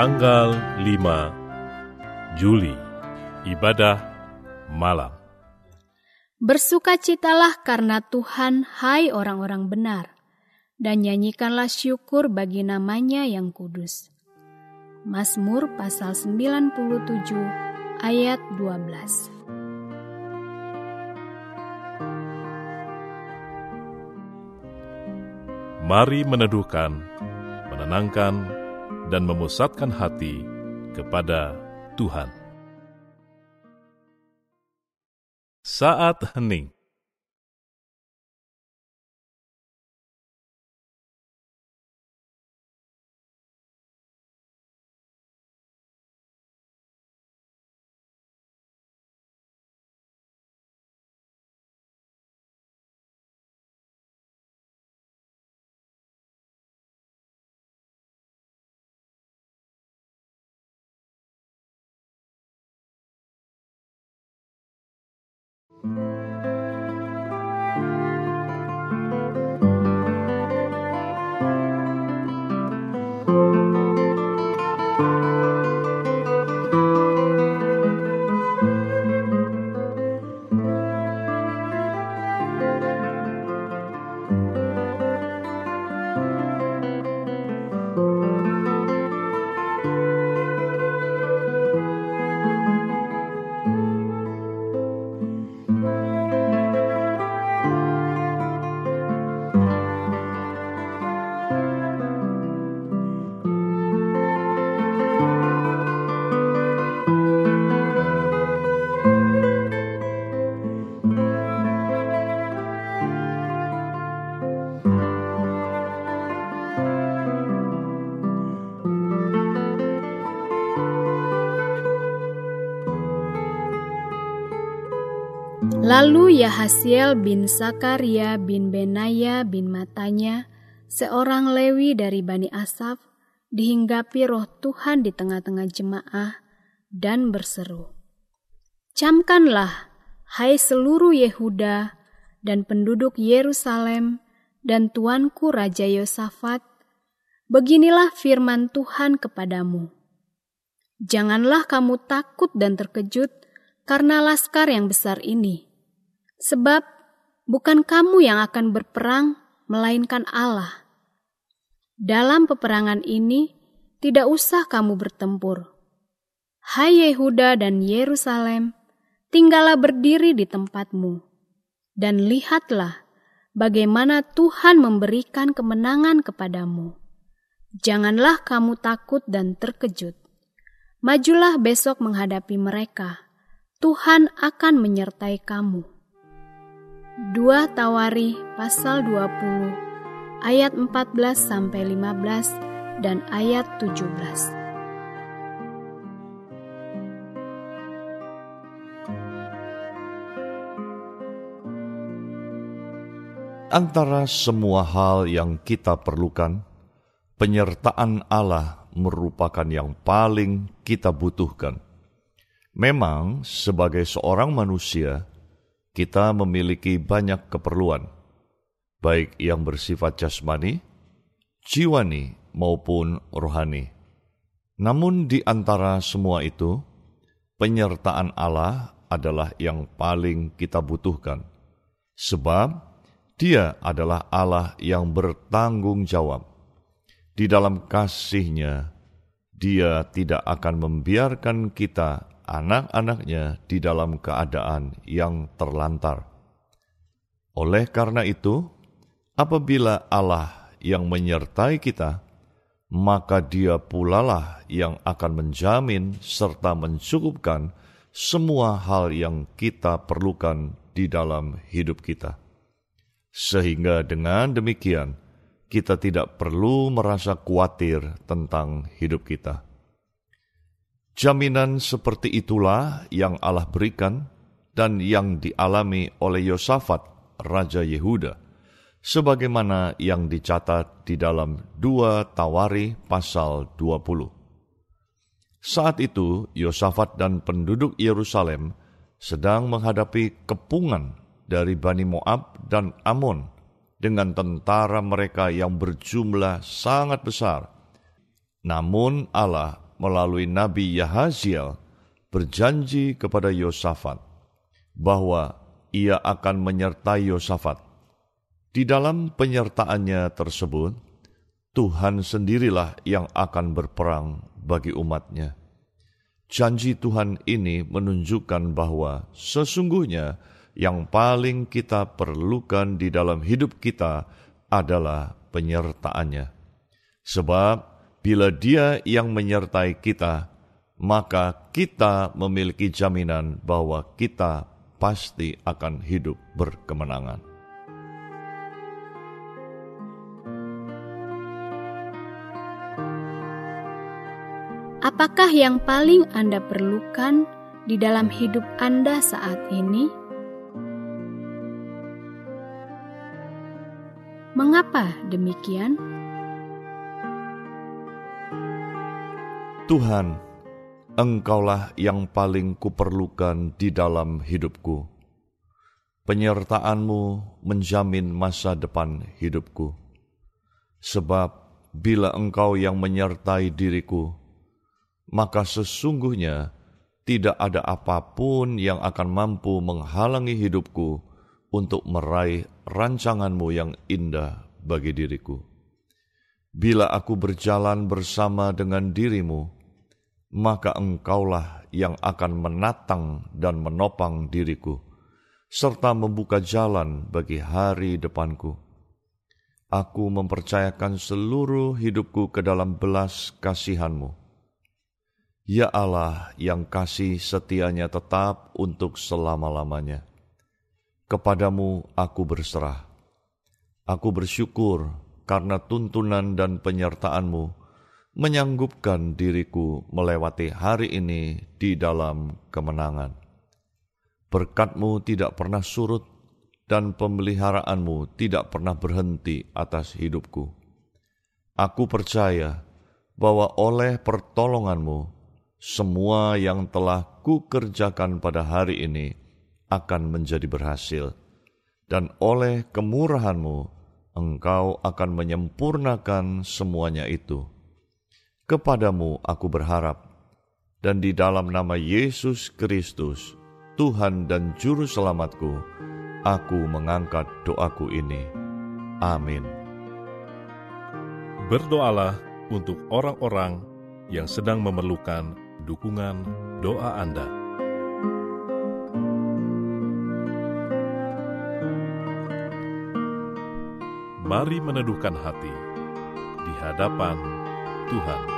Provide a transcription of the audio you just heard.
tanggal 5 Juli, ibadah malam. Bersukacitalah karena Tuhan, hai orang-orang benar, dan nyanyikanlah syukur bagi namanya yang kudus. Mazmur pasal 97 ayat 12 Mari meneduhkan, menenangkan, dan memusatkan hati kepada Tuhan. Saat hening Lalu Yahasiel bin Sakaria bin Benaya bin Matanya, seorang Lewi dari Bani Asaf, dihinggapi roh Tuhan di tengah-tengah jemaah dan berseru, Camkanlah, hai seluruh Yehuda dan penduduk Yerusalem dan tuanku Raja Yosafat, beginilah firman Tuhan kepadamu. Janganlah kamu takut dan terkejut karena laskar yang besar ini Sebab bukan kamu yang akan berperang, melainkan Allah. Dalam peperangan ini, tidak usah kamu bertempur. Hai Yehuda dan Yerusalem, tinggallah berdiri di tempatmu, dan lihatlah bagaimana Tuhan memberikan kemenangan kepadamu. Janganlah kamu takut dan terkejut. Majulah besok menghadapi mereka. Tuhan akan menyertai kamu. 2 Tawari pasal 20 ayat 14 sampai 15 dan ayat 17. Antara semua hal yang kita perlukan, penyertaan Allah merupakan yang paling kita butuhkan. Memang, sebagai seorang manusia, kita memiliki banyak keperluan, baik yang bersifat jasmani, jiwani, maupun rohani. Namun, di antara semua itu, penyertaan Allah adalah yang paling kita butuhkan, sebab Dia adalah Allah yang bertanggung jawab. Di dalam kasihnya, Dia tidak akan membiarkan kita anak-anaknya di dalam keadaan yang terlantar. Oleh karena itu, apabila Allah yang menyertai kita, maka Dia pulalah yang akan menjamin serta mencukupkan semua hal yang kita perlukan di dalam hidup kita. Sehingga dengan demikian, kita tidak perlu merasa khawatir tentang hidup kita. Jaminan seperti itulah yang Allah berikan dan yang dialami oleh Yosafat, Raja Yehuda, sebagaimana yang dicatat di dalam dua Tawari pasal 20. Saat itu, Yosafat dan penduduk Yerusalem sedang menghadapi kepungan dari Bani Moab dan Amon dengan tentara mereka yang berjumlah sangat besar. Namun Allah melalui Nabi Yahaziel berjanji kepada Yosafat bahwa ia akan menyertai Yosafat. Di dalam penyertaannya tersebut, Tuhan sendirilah yang akan berperang bagi umatnya. Janji Tuhan ini menunjukkan bahwa sesungguhnya yang paling kita perlukan di dalam hidup kita adalah penyertaannya. Sebab bila dia yang menyertai kita, maka kita memiliki jaminan bahwa kita pasti akan hidup berkemenangan. Apakah yang paling Anda perlukan di dalam hidup Anda saat ini? Mengapa demikian? Tuhan, Engkaulah yang paling kuperlukan di dalam hidupku. Penyertaanmu menjamin masa depan hidupku. Sebab bila Engkau yang menyertai diriku, maka sesungguhnya tidak ada apa pun yang akan mampu menghalangi hidupku untuk meraih rancanganmu yang indah bagi diriku. Bila aku berjalan bersama dengan dirimu, maka engkaulah yang akan menatang dan menopang diriku, serta membuka jalan bagi hari depanku. Aku mempercayakan seluruh hidupku ke dalam belas kasihanmu. Ya Allah yang kasih setianya tetap untuk selama-lamanya. Kepadamu aku berserah. Aku bersyukur karena tuntunan dan penyertaanmu menyanggupkan diriku melewati hari ini di dalam kemenangan. Berkatmu tidak pernah surut dan pemeliharaanmu tidak pernah berhenti atas hidupku. Aku percaya bahwa oleh pertolonganmu, semua yang telah kukerjakan pada hari ini akan menjadi berhasil, dan oleh kemurahanmu, engkau akan menyempurnakan semuanya itu Kepadamu aku berharap, dan di dalam nama Yesus Kristus, Tuhan dan Juru Selamatku, aku mengangkat doaku ini. Amin. Berdoalah untuk orang-orang yang sedang memerlukan dukungan doa Anda. Mari meneduhkan hati di hadapan Tuhan.